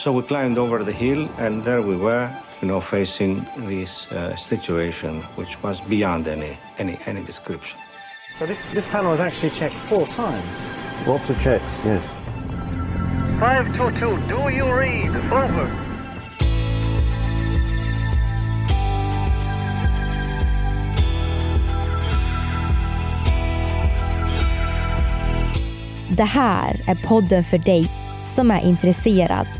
So we climbed over the hill, and there we were, you know, facing this uh, situation, which was beyond any any any description. So this, this panel was actually checked four times. Lots of checks, yes. 522, do you read? Over. Det här är podden för dig som är intresserad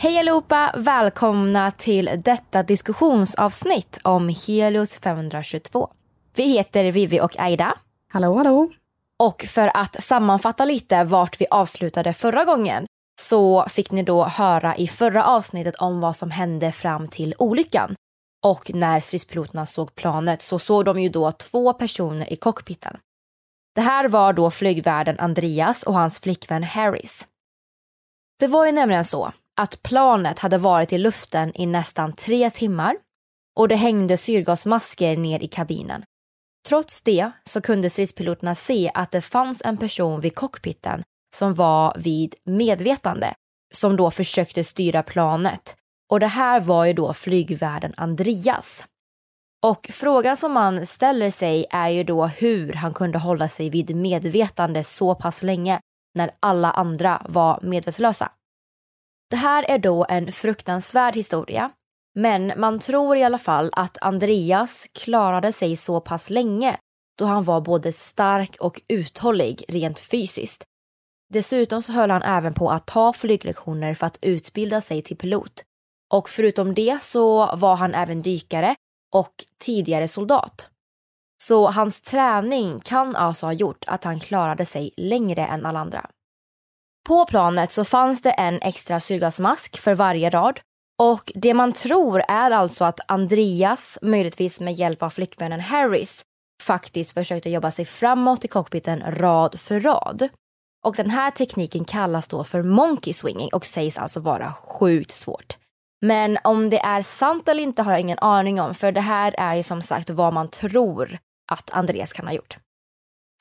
Hej allihopa! Välkomna till detta diskussionsavsnitt om Helios 522. Vi heter Vivi och Aida. Hallå, hallå. Och för att sammanfatta lite vart vi avslutade förra gången så fick ni då höra i förra avsnittet om vad som hände fram till olyckan. Och när stridspiloterna såg planet så såg de ju då två personer i cockpiten. Det här var då flygvärden Andreas och hans flickvän Harris. Det var ju nämligen så att planet hade varit i luften i nästan tre timmar och det hängde syrgasmasker ner i kabinen. Trots det så kunde stridspiloterna se att det fanns en person vid cockpiten som var vid medvetande som då försökte styra planet. Och det här var ju då flygvärden Andreas. Och frågan som man ställer sig är ju då hur han kunde hålla sig vid medvetande så pass länge när alla andra var medvetslösa. Det här är då en fruktansvärd historia, men man tror i alla fall att Andreas klarade sig så pass länge då han var både stark och uthållig rent fysiskt. Dessutom så höll han även på att ta flyglektioner för att utbilda sig till pilot. Och förutom det så var han även dykare och tidigare soldat. Så hans träning kan alltså ha gjort att han klarade sig längre än alla andra. På planet så fanns det en extra syrgasmask för varje rad och det man tror är alltså att Andreas, möjligtvis med hjälp av flickvännen Harris, faktiskt försökte jobba sig framåt i cockpiten rad för rad. Och den här tekniken kallas då för monkey swinging och sägs alltså vara sjukt svårt. Men om det är sant eller inte har jag ingen aning om för det här är ju som sagt vad man tror att Andreas kan ha gjort.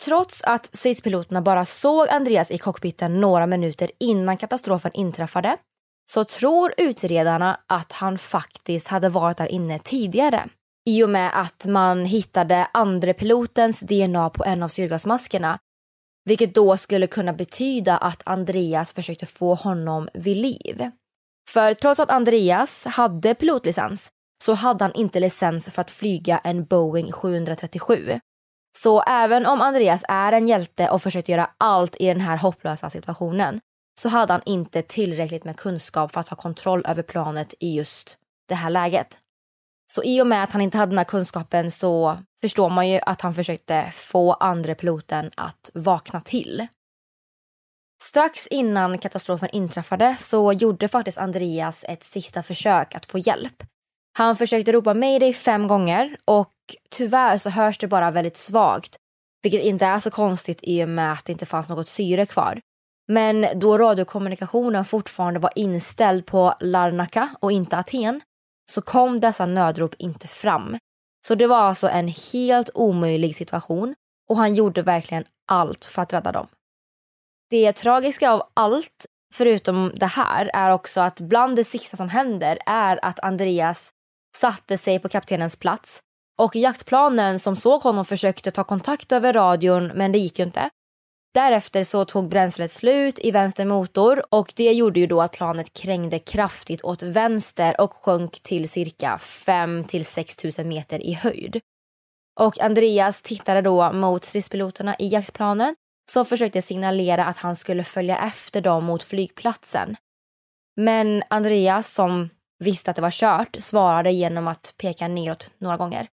Trots att stridspiloterna bara såg Andreas i cockpiten några minuter innan katastrofen inträffade så tror utredarna att han faktiskt hade varit där inne tidigare i och med att man hittade andre pilotens DNA på en av syrgasmaskerna vilket då skulle kunna betyda att Andreas försökte få honom vid liv. För trots att Andreas hade pilotlicens så hade han inte licens för att flyga en Boeing 737. Så även om Andreas är en hjälte och försökt göra allt i den här hopplösa situationen så hade han inte tillräckligt med kunskap för att ha kontroll över planet i just det här läget. Så i och med att han inte hade den här kunskapen så förstår man ju att han försökte få andra piloten att vakna till. Strax innan katastrofen inträffade så gjorde faktiskt Andreas ett sista försök att få hjälp. Han försökte ropa mayday fem gånger och tyvärr så hörs det bara väldigt svagt. Vilket inte är så konstigt i och med att det inte fanns något syre kvar. Men då radiokommunikationen fortfarande var inställd på Larnaca och inte Aten så kom dessa nödrop inte fram. Så det var alltså en helt omöjlig situation och han gjorde verkligen allt för att rädda dem. Det tragiska av allt, förutom det här, är också att bland det sista som händer är att Andreas satte sig på kaptenens plats och jaktplanen som såg honom försökte ta kontakt över radion men det gick ju inte. Därefter så tog bränslet slut i vänster motor och det gjorde ju då att planet krängde kraftigt åt vänster och sjönk till cirka 5 till 6 000 meter i höjd. Och Andreas tittade då mot stridspiloterna i jaktplanen som försökte signalera att han skulle följa efter dem mot flygplatsen. Men Andreas, som visste att det var kört, svarade genom att peka neråt några gånger.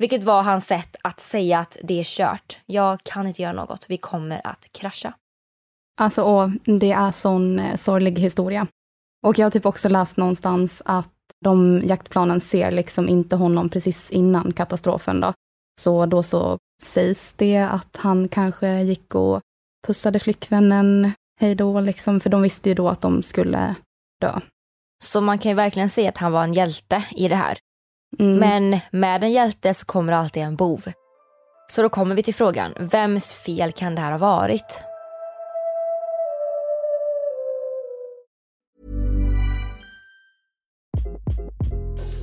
Vilket var hans sätt att säga att det är kört. Jag kan inte göra något. Vi kommer att krascha. Alltså, och det är sån eh, sorglig historia. Och jag har typ också läst någonstans att de jaktplanen ser liksom inte honom precis innan katastrofen då. Så då så sägs det att han kanske gick och pussade flickvännen hej då, liksom, för de visste ju då att de skulle dö. Så man kan ju verkligen se att han var en hjälte i det här. Mm. Men med en hjälte så kommer alltid en bov. Så då kommer vi till frågan, vems fel kan det här ha varit?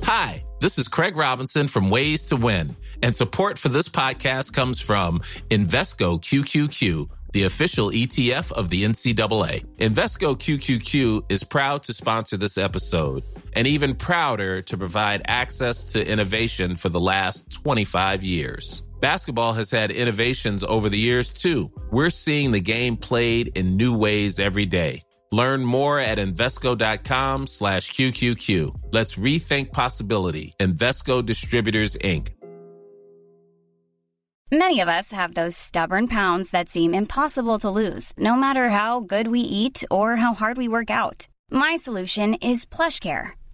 Hi, this is Craig Robinson from Ways to Win and support for this podcast comes from Invesco QQQ the official ETF of the NCAA. Invesco QQQ is proud to sponsor this episode and even prouder to provide access to innovation for the last 25 years. Basketball has had innovations over the years too. We're seeing the game played in new ways every day. Learn more at Invesco.com slash QQQ. Let's rethink possibility. Investco Distributors, Inc. Many of us have those stubborn pounds that seem impossible to lose, no matter how good we eat or how hard we work out. My solution is PlushCare.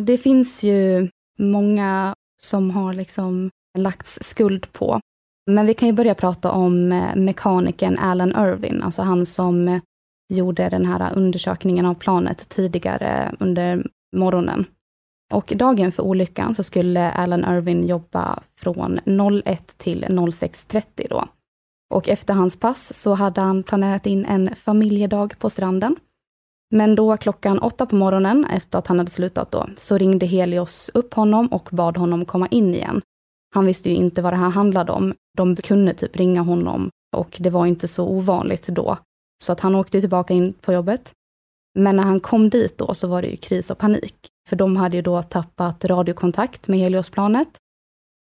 Det finns ju många som har liksom lagts skuld på Men vi kan ju börja prata om eh, mekanikern Alan Irwin, alltså han som eh, gjorde den här undersökningen av planet tidigare under morgonen. Och dagen för olyckan så skulle Alan Irwin jobba från 01 till 06.30 då. Och efter hans pass så hade han planerat in en familjedag på stranden. Men då klockan åtta på morgonen, efter att han hade slutat då, så ringde Helios upp honom och bad honom komma in igen. Han visste ju inte vad det här handlade om. De kunde typ ringa honom och det var inte så ovanligt då. Så att han åkte tillbaka in på jobbet. Men när han kom dit då så var det ju kris och panik. För de hade ju då tappat radiokontakt med Heliosplanet.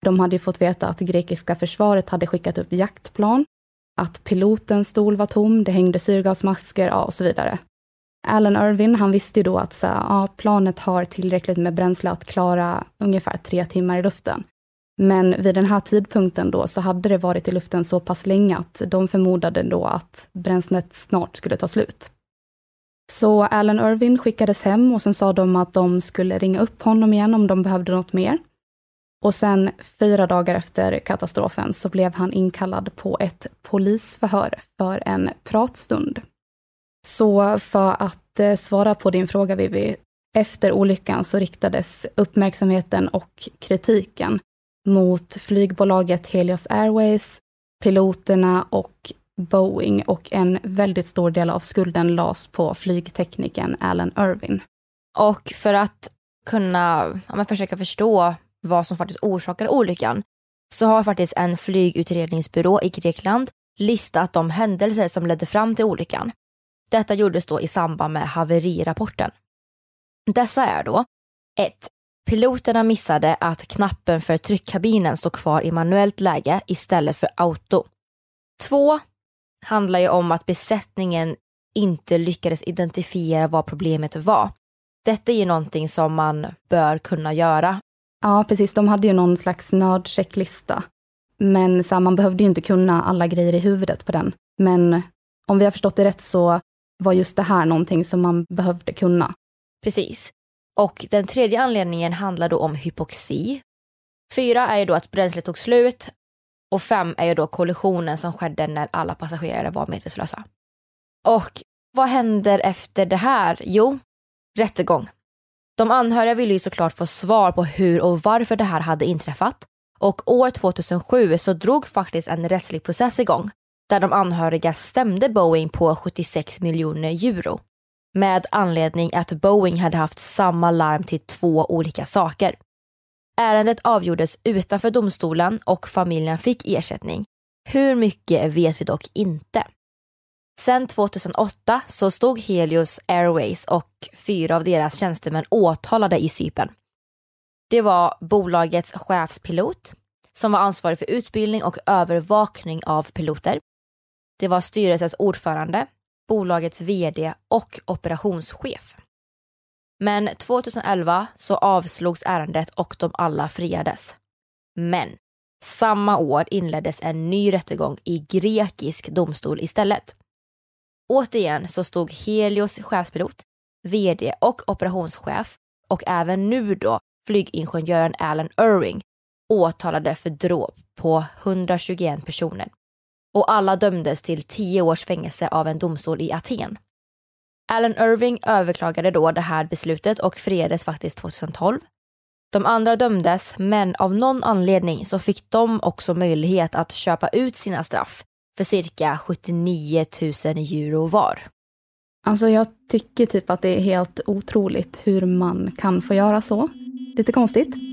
De hade ju fått veta att grekiska försvaret hade skickat upp jaktplan, att pilotens stol var tom, det hängde syrgasmasker ja, och så vidare. Alan Irvin, han visste ju då att så, ja, planet har tillräckligt med bränsle att klara ungefär tre timmar i luften. Men vid den här tidpunkten då så hade det varit i luften så pass länge att de förmodade då att bränslet snart skulle ta slut. Så Alan Irvin skickades hem och sen sa de att de skulle ringa upp honom igen om de behövde något mer. Och sen fyra dagar efter katastrofen så blev han inkallad på ett polisförhör för en pratstund. Så för att eh, svara på din fråga Vivi, efter olyckan så riktades uppmärksamheten och kritiken mot flygbolaget Helios Airways, piloterna och Boeing och en väldigt stor del av skulden lades på flygteknikern Alan Irvin. Och för att kunna ja, försöka förstå vad som faktiskt orsakade olyckan så har faktiskt en flygutredningsbyrå i Grekland listat de händelser som ledde fram till olyckan. Detta gjordes då i samband med haverirapporten. Dessa är då 1. Piloterna missade att knappen för tryckkabinen stod kvar i manuellt läge istället för auto. 2 handlar ju om att besättningen inte lyckades identifiera vad problemet var. Detta är ju någonting som man bör kunna göra. Ja, precis. De hade ju någon slags nördchecklista. Men så här, man behövde ju inte kunna alla grejer i huvudet på den. Men om vi har förstått det rätt så var just det här någonting som man behövde kunna. Precis. Och den tredje anledningen handlar då om hypoxi. Fyra är ju då att bränslet tog slut och fem är ju då kollisionen som skedde när alla passagerare var medvetslösa. Och vad händer efter det här? Jo, rättegång. De anhöriga ville ju såklart få svar på hur och varför det här hade inträffat. Och år 2007 så drog faktiskt en rättslig process igång där de anhöriga stämde Boeing på 76 miljoner euro med anledning att Boeing hade haft samma larm till två olika saker. Ärendet avgjordes utanför domstolen och familjen fick ersättning. Hur mycket vet vi dock inte. Sen 2008 så stod Helios Airways och fyra av deras tjänstemän åtalade i Cypern. Det var bolagets chefspilot som var ansvarig för utbildning och övervakning av piloter. Det var styrelsens ordförande, bolagets vd och operationschef. Men 2011 så avslogs ärendet och de alla friades. Men samma år inleddes en ny rättegång i grekisk domstol istället. Återigen så stod Helios chefspilot, vd och operationschef och även nu då flygingenjören Alan Irving åtalade för dråp på 121 personer. Och alla dömdes till tio års fängelse av en domstol i Aten. Alan Irving överklagade då det här beslutet och friades faktiskt 2012. De andra dömdes, men av någon anledning så fick de också möjlighet att köpa ut sina straff för cirka 79 000 euro var. Alltså jag tycker typ att det är helt otroligt hur man kan få göra så. Lite konstigt.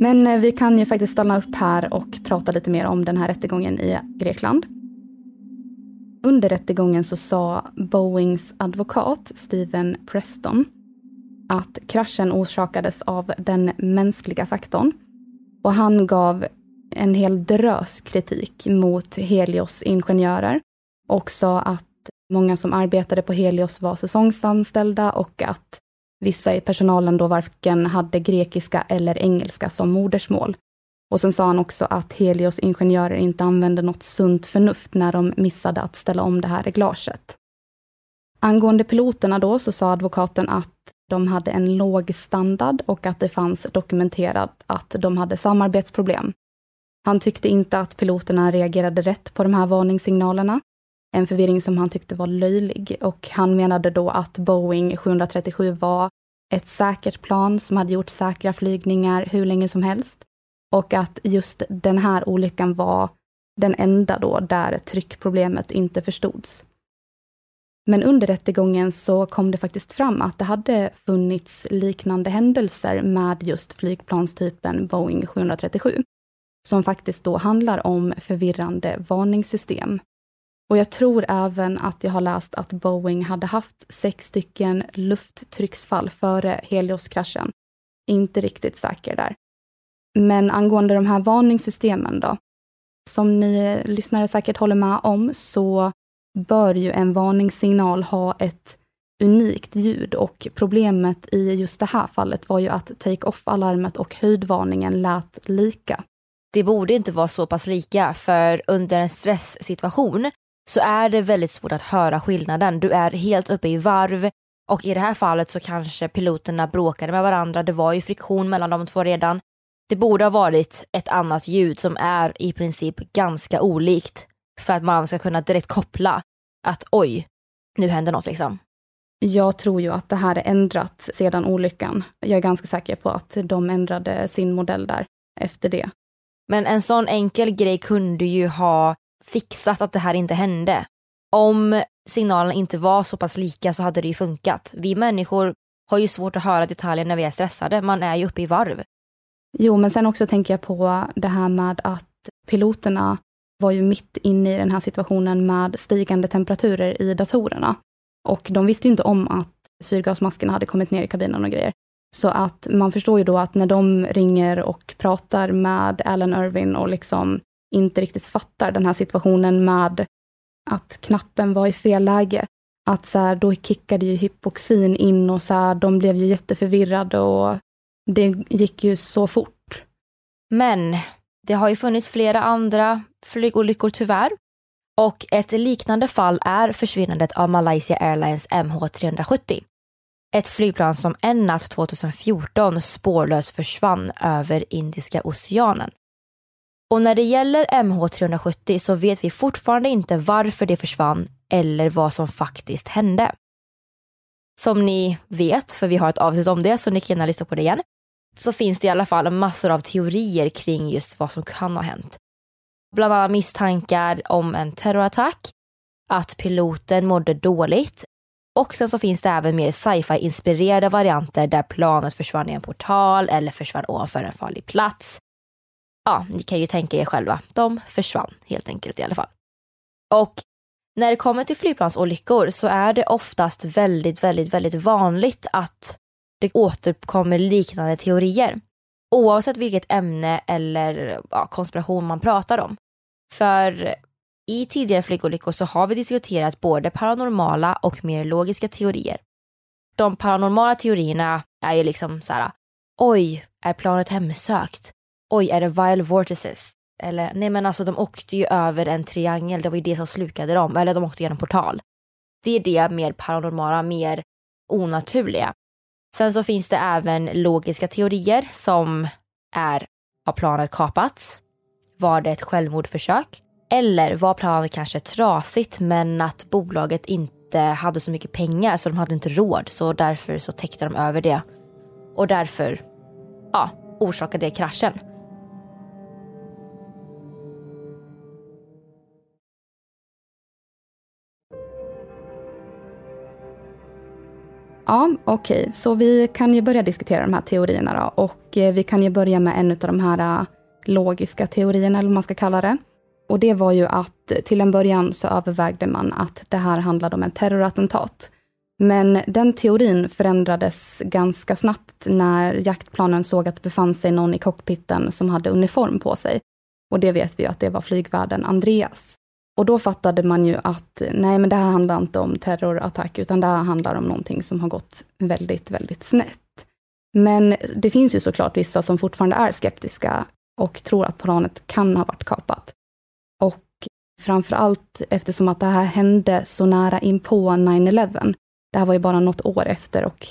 Men eh, vi kan ju faktiskt stanna upp här och prata lite mer om den här rättegången i Grekland. Under rättegången så sa Boeings advokat Steven Preston att kraschen orsakades av den mänskliga faktorn. Och han gav en hel drös kritik mot Helios ingenjörer och sa att många som arbetade på Helios var säsongsanställda och att Vissa i personalen då varken hade grekiska eller engelska som modersmål. Och sen sa han också att Helios ingenjörer inte använde något sunt förnuft när de missade att ställa om det här reglaget. Angående piloterna då så sa advokaten att de hade en låg standard och att det fanns dokumenterat att de hade samarbetsproblem. Han tyckte inte att piloterna reagerade rätt på de här varningssignalerna. En förvirring som han tyckte var löjlig och han menade då att Boeing 737 var ett säkert plan som hade gjort säkra flygningar hur länge som helst och att just den här olyckan var den enda då där tryckproblemet inte förstods. Men under rättegången så kom det faktiskt fram att det hade funnits liknande händelser med just flygplanstypen Boeing 737, som faktiskt då handlar om förvirrande varningssystem. Och jag tror även att jag har läst att Boeing hade haft sex stycken lufttrycksfall före Helios-kraschen. Inte riktigt säker där. Men angående de här varningssystemen då. Som ni lyssnare säkert håller med om så bör ju en varningssignal ha ett unikt ljud och problemet i just det här fallet var ju att take-off-alarmet och höjdvarningen lät lika. Det borde inte vara så pass lika för under en stresssituation så är det väldigt svårt att höra skillnaden. Du är helt uppe i varv och i det här fallet så kanske piloterna bråkade med varandra. Det var ju friktion mellan de två redan. Det borde ha varit ett annat ljud som är i princip ganska olikt för att man ska kunna direkt koppla att oj, nu händer något liksom. Jag tror ju att det här är ändrat sedan olyckan. Jag är ganska säker på att de ändrade sin modell där efter det. Men en sån enkel grej kunde ju ha fixat att det här inte hände. Om signalerna inte var så pass lika så hade det ju funkat. Vi människor har ju svårt att höra detaljer när vi är stressade. Man är ju uppe i varv. Jo, men sen också tänker jag på det här med att piloterna var ju mitt inne i den här situationen med stigande temperaturer i datorerna. Och de visste ju inte om att syrgasmaskerna hade kommit ner i kabinen och grejer. Så att man förstår ju då att när de ringer och pratar med Alan Irvin och liksom inte riktigt fattar den här situationen med att knappen var i fel läge. Att så här, då kickade ju hypoxin in och så här, de blev ju jätteförvirrade och det gick ju så fort. Men det har ju funnits flera andra flygolyckor tyvärr. Och ett liknande fall är försvinnandet av Malaysia Airlines MH370. Ett flygplan som en natt 2014 spårlöst försvann över Indiska oceanen. Och när det gäller MH370 så vet vi fortfarande inte varför det försvann eller vad som faktiskt hände. Som ni vet, för vi har ett avsnitt om det så ni kan gärna lyssna på det igen, så finns det i alla fall massor av teorier kring just vad som kan ha hänt. Bland annat misstankar om en terrorattack, att piloten mådde dåligt och sen så finns det även mer sci-fi inspirerade varianter där planet försvann i en portal eller försvann ovanför en farlig plats. Ja, ni kan ju tänka er själva. De försvann helt enkelt i alla fall. Och när det kommer till flygplansolyckor så är det oftast väldigt, väldigt, väldigt vanligt att det återkommer liknande teorier. Oavsett vilket ämne eller ja, konspiration man pratar om. För i tidigare flygolyckor så har vi diskuterat både paranormala och mer logiska teorier. De paranormala teorierna är ju liksom så här, oj, är planet hemsökt? Oj, är det vile vortices? Eller nej men alltså de åkte ju över en triangel, det var ju det som slukade dem, eller de åkte genom portal. Det är det mer paranormala, mer onaturliga. Sen så finns det även logiska teorier som är, har planet kapats? Var det ett självmordförsök? Eller var planet kanske trasigt men att bolaget inte hade så mycket pengar så de hade inte råd så därför så täckte de över det. Och därför, ja, orsakade det kraschen. Ja, okej, okay. så vi kan ju börja diskutera de här teorierna då. Och eh, vi kan ju börja med en av de här eh, logiska teorierna, eller vad man ska kalla det. Och det var ju att till en början så övervägde man att det här handlade om en terrorattentat. Men den teorin förändrades ganska snabbt när jaktplanen såg att det befann sig någon i cockpiten som hade uniform på sig. Och det vet vi ju att det var flygvärden Andreas. Och då fattade man ju att nej, men det här handlar inte om terrorattack, utan det här handlar om någonting som har gått väldigt, väldigt snett. Men det finns ju såklart vissa som fortfarande är skeptiska och tror att planet kan ha varit kapat. Och framför allt eftersom att det här hände så nära in på 9-11. Det här var ju bara något år efter och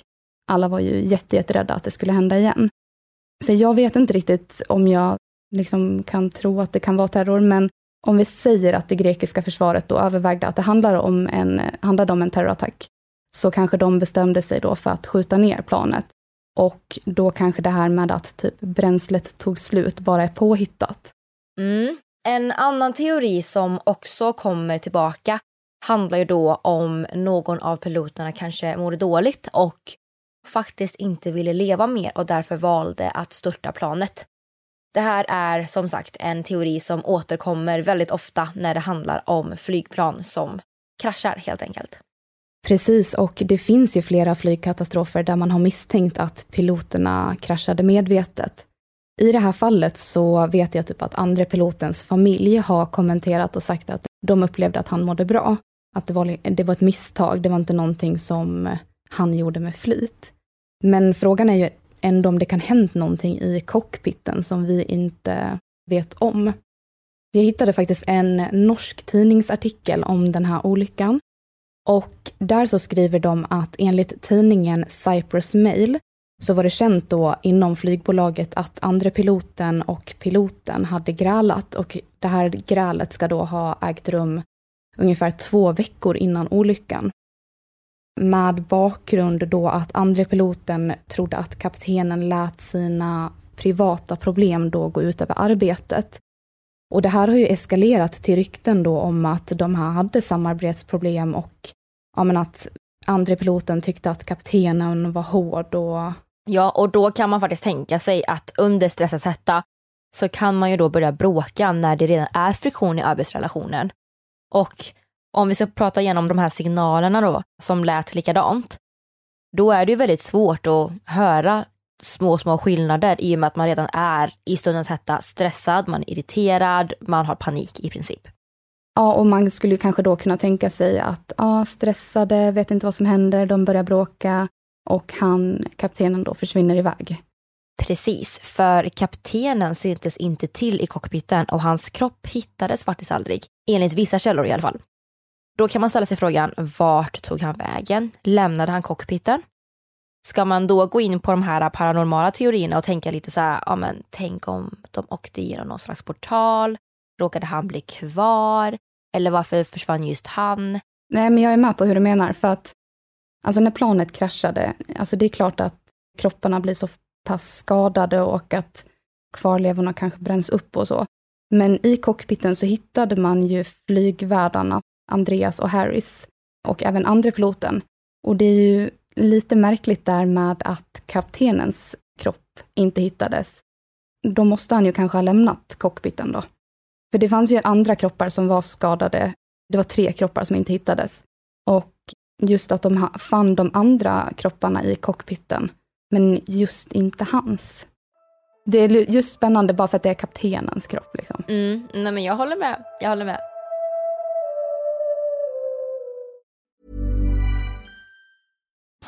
alla var ju jättejätterädda att det skulle hända igen. Så jag vet inte riktigt om jag liksom kan tro att det kan vara terror, men om vi säger att det grekiska försvaret då övervägde att det handlade om en, handlade om en terrorattack, så kanske de bestämde sig då för att skjuta ner planet. Och då kanske det här med att typ bränslet tog slut bara är påhittat. Mm. En annan teori som också kommer tillbaka handlar ju då om någon av piloterna kanske mådde dåligt och faktiskt inte ville leva mer och därför valde att störta planet. Det här är som sagt en teori som återkommer väldigt ofta när det handlar om flygplan som kraschar helt enkelt. Precis, och det finns ju flera flygkatastrofer där man har misstänkt att piloterna kraschade medvetet. I det här fallet så vet jag typ att andra pilotens familj har kommenterat och sagt att de upplevde att han mådde bra. Att det var, det var ett misstag, det var inte någonting som han gjorde med flit. Men frågan är ju ändå om det kan hänt någonting i cockpiten som vi inte vet om. Vi hittade faktiskt en norsk tidningsartikel om den här olyckan. Och där så skriver de att enligt tidningen Cyprus Mail så var det känt då inom flygbolaget att andre piloten och piloten hade grälat och det här grälet ska då ha ägt rum ungefär två veckor innan olyckan. Med bakgrund då att andre piloten trodde att kaptenen lät sina privata problem då gå ut över arbetet. Och det här har ju eskalerat till rykten då om att de här hade samarbetsproblem och ja, men att andre piloten tyckte att kaptenen var hård och Ja, och då kan man faktiskt tänka sig att under stressens hetta så kan man ju då börja bråka när det redan är friktion i arbetsrelationen. Och om vi ska prata igenom de här signalerna då som lät likadant, då är det ju väldigt svårt att höra små, små skillnader i och med att man redan är i stundens hetta stressad, man är irriterad, man har panik i princip. Ja, och man skulle kanske då kunna tänka sig att ja, stressade, vet inte vad som händer, de börjar bråka och han, kaptenen då försvinner iväg. Precis, för kaptenen syntes inte till i cockpiten och hans kropp hittades faktiskt aldrig, enligt vissa källor i alla fall. Då kan man ställa sig frågan, vart tog han vägen? Lämnade han cockpiten? Ska man då gå in på de här paranormala teorierna och tänka lite så här, ja men tänk om de åkte igenom någon slags portal, råkade han bli kvar? Eller varför försvann just han? Nej, men jag är med på hur du menar, för att alltså när planet kraschade, alltså det är klart att kropparna blir så pass skadade och att kvarlevorna kanske bränns upp och så. Men i cockpiten så hittade man ju flygvärdarna, Andreas och Harris, och även andra piloten. Och det är ju lite märkligt där med att kaptenens kropp inte hittades. Då måste han ju kanske ha lämnat cockpiten då. För det fanns ju andra kroppar som var skadade. Det var tre kroppar som inte hittades. Och just att de fann de andra kropparna i cockpiten, men just inte hans. Det är just spännande bara för att det är kaptenens kropp. Liksom. Mm, nej men jag håller med. Jag håller med.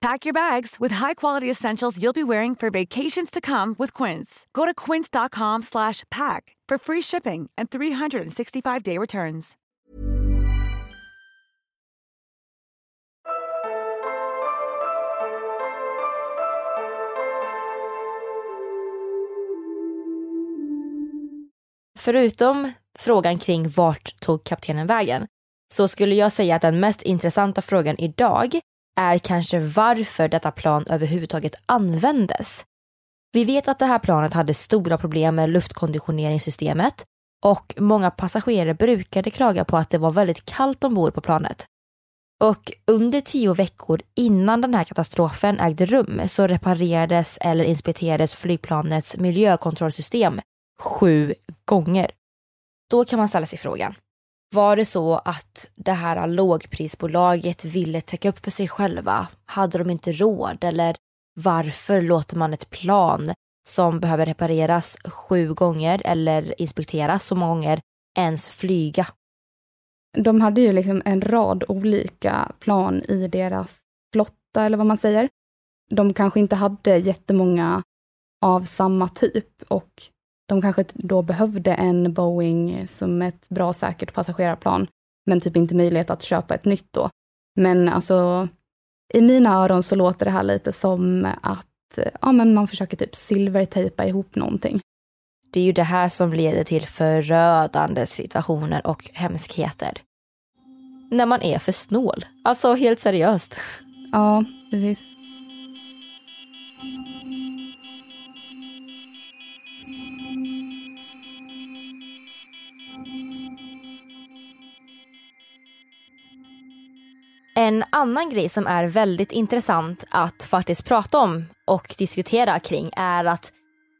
Pack your bags with high-quality essentials you'll be wearing for vacations to come with Quince. Go to quince.com slash pack for free shipping and 365-day returns. Förutom frågan kring vart tog kaptenen vägen så skulle jag säga att den mest intressanta frågan idag är kanske varför detta plan överhuvudtaget användes. Vi vet att det här planet hade stora problem med luftkonditioneringssystemet och många passagerare brukade klaga på att det var väldigt kallt ombord på planet. Och under tio veckor innan den här katastrofen ägde rum så reparerades eller inspekterades flygplanets miljökontrollsystem sju gånger. Då kan man ställa sig frågan, var det så att det här lågprisbolaget ville täcka upp för sig själva? Hade de inte råd? Eller varför låter man ett plan som behöver repareras sju gånger eller inspekteras så många gånger ens flyga? De hade ju liksom en rad olika plan i deras flotta, eller vad man säger. De kanske inte hade jättemånga av samma typ och de kanske då behövde en Boeing som ett bra säkert passagerarplan, men typ inte möjlighet att köpa ett nytt då. Men alltså, I mina öron så låter det här lite som att ja, men man försöker typ silvertejpa ihop någonting. Det är ju det här som leder till förödande situationer och hemskheter. När man är för snål. Alltså helt seriöst. Ja, precis. En annan grej som är väldigt intressant att faktiskt prata om och diskutera kring är att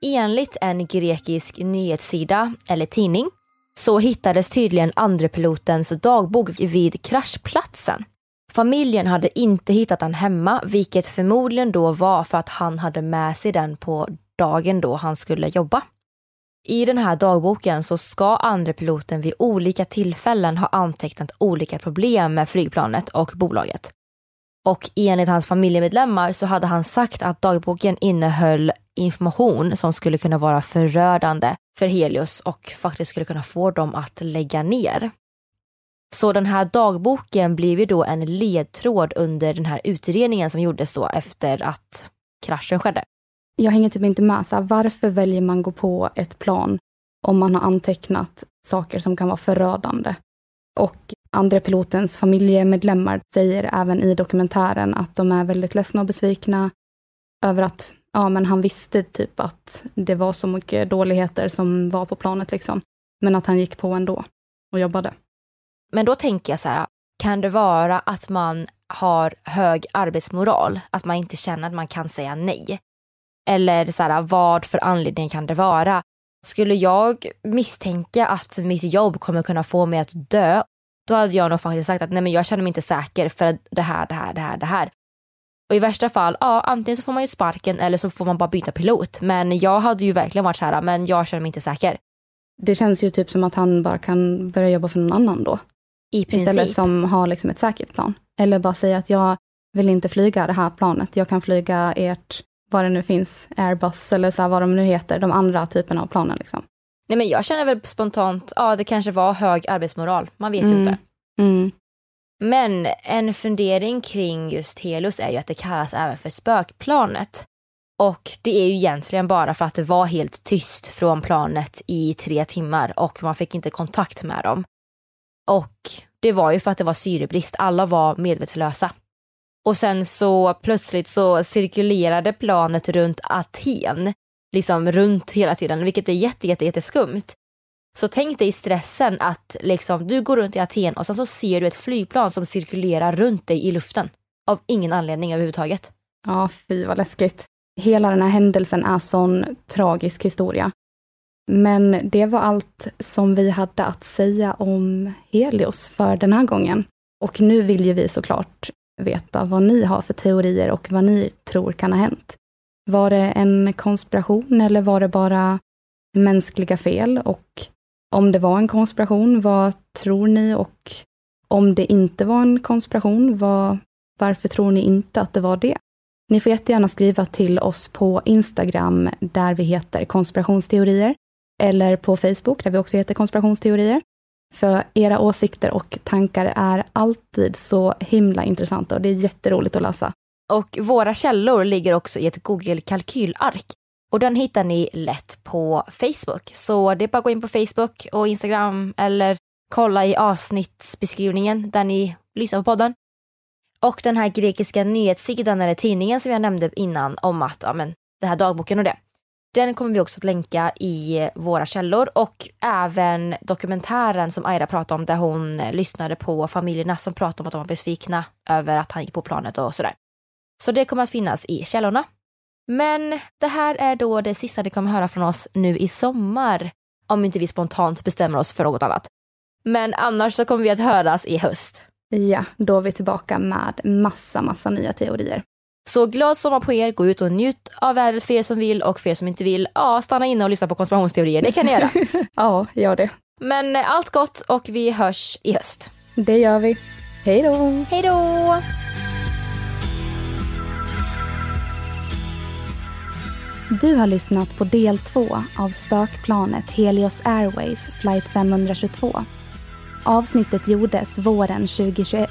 enligt en grekisk nyhetssida eller tidning så hittades tydligen andrepilotens dagbok vid kraschplatsen. Familjen hade inte hittat den hemma, vilket förmodligen då var för att han hade med sig den på dagen då han skulle jobba. I den här dagboken så ska andra piloten vid olika tillfällen ha antecknat olika problem med flygplanet och bolaget. Och enligt hans familjemedlemmar så hade han sagt att dagboken innehöll information som skulle kunna vara förödande för Helios och faktiskt skulle kunna få dem att lägga ner. Så den här dagboken blev ju då en ledtråd under den här utredningen som gjordes då efter att kraschen skedde jag hänger typ inte med. Så här, varför väljer man gå på ett plan om man har antecknat saker som kan vara förödande? Och andra pilotens familjemedlemmar säger även i dokumentären att de är väldigt ledsna och besvikna över att ja, men han visste typ att det var så mycket dåligheter som var på planet liksom. Men att han gick på ändå och jobbade. Men då tänker jag så här, kan det vara att man har hög arbetsmoral? Att man inte känner att man kan säga nej? Eller så här, vad för anledning kan det vara? Skulle jag misstänka att mitt jobb kommer kunna få mig att dö, då hade jag nog faktiskt sagt att nej men jag känner mig inte säker för det här, det här, det här, det här. Och i värsta fall, ja antingen så får man ju sparken eller så får man bara byta pilot. Men jag hade ju verkligen varit så här, men jag känner mig inte säker. Det känns ju typ som att han bara kan börja jobba för någon annan då. I princip. Istället som har liksom ett säkert plan. Eller bara säga att jag vill inte flyga det här planet, jag kan flyga ert vad det nu finns, Airbus eller så här, vad de nu heter, de andra typerna av planen. Liksom. Nej, men jag känner väl spontant, ja det kanske var hög arbetsmoral, man vet mm. ju inte. Mm. Men en fundering kring just Helios är ju att det kallas även för spökplanet. Och det är ju egentligen bara för att det var helt tyst från planet i tre timmar och man fick inte kontakt med dem. Och det var ju för att det var syrebrist, alla var medvetslösa. Och sen så plötsligt så cirkulerade planet runt Aten, liksom runt hela tiden, vilket är jätte, jätte, jätteskumt. Så tänk dig stressen att liksom, du går runt i Aten och sen så ser du ett flygplan som cirkulerar runt dig i luften. Av ingen anledning överhuvudtaget. Ja, fy vad läskigt. Hela den här händelsen är sån tragisk historia. Men det var allt som vi hade att säga om Helios för den här gången. Och nu vill ju vi såklart veta vad ni har för teorier och vad ni tror kan ha hänt. Var det en konspiration eller var det bara mänskliga fel? Och om det var en konspiration, vad tror ni? Och om det inte var en konspiration, vad, varför tror ni inte att det var det? Ni får jättegärna skriva till oss på Instagram där vi heter konspirationsteorier eller på Facebook där vi också heter konspirationsteorier. För era åsikter och tankar är alltid så himla intressanta och det är jätteroligt att läsa. Och våra källor ligger också i ett Google kalkylark. Och den hittar ni lätt på Facebook. Så det är bara att gå in på Facebook och Instagram eller kolla i avsnittsbeskrivningen där ni lyssnar på podden. Och den här grekiska nyhetssidan eller tidningen som jag nämnde innan om att ja, men, det här dagboken och det. Den kommer vi också att länka i våra källor och även dokumentären som Aira pratade om där hon lyssnade på familjerna som pratade om att de var besvikna över att han gick på planet och sådär. Så det kommer att finnas i källorna. Men det här är då det sista ni kommer höra från oss nu i sommar. Om inte vi spontant bestämmer oss för något annat. Men annars så kommer vi att höras i höst. Ja, då är vi tillbaka med massa, massa nya teorier. Så glad sommar på er, gå ut och njut av vädret för er som vill och för er som inte vill, ja, stanna inne och lyssna på konspirationsteorier. Det kan ni göra. ja, gör det. Men eh, allt gott och vi hörs i höst. Det gör vi. Hej då! Hej då! Du har lyssnat på del två av spökplanet Helios Airways flight 522. Avsnittet gjordes våren 2021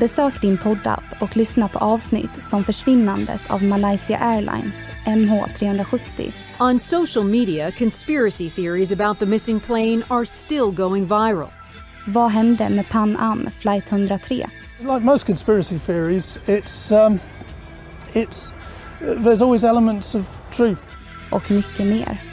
Besök din poddapp och lyssna på avsnitt som försvinnandet av Malaysia Airlines MH370 On social media, conspiracy theories about the missing plane are still going viral. Vad hände med Pan Am flight 103? Like most conspiracy theories, it's um, it's there's always elements of truth. Och mycket mer.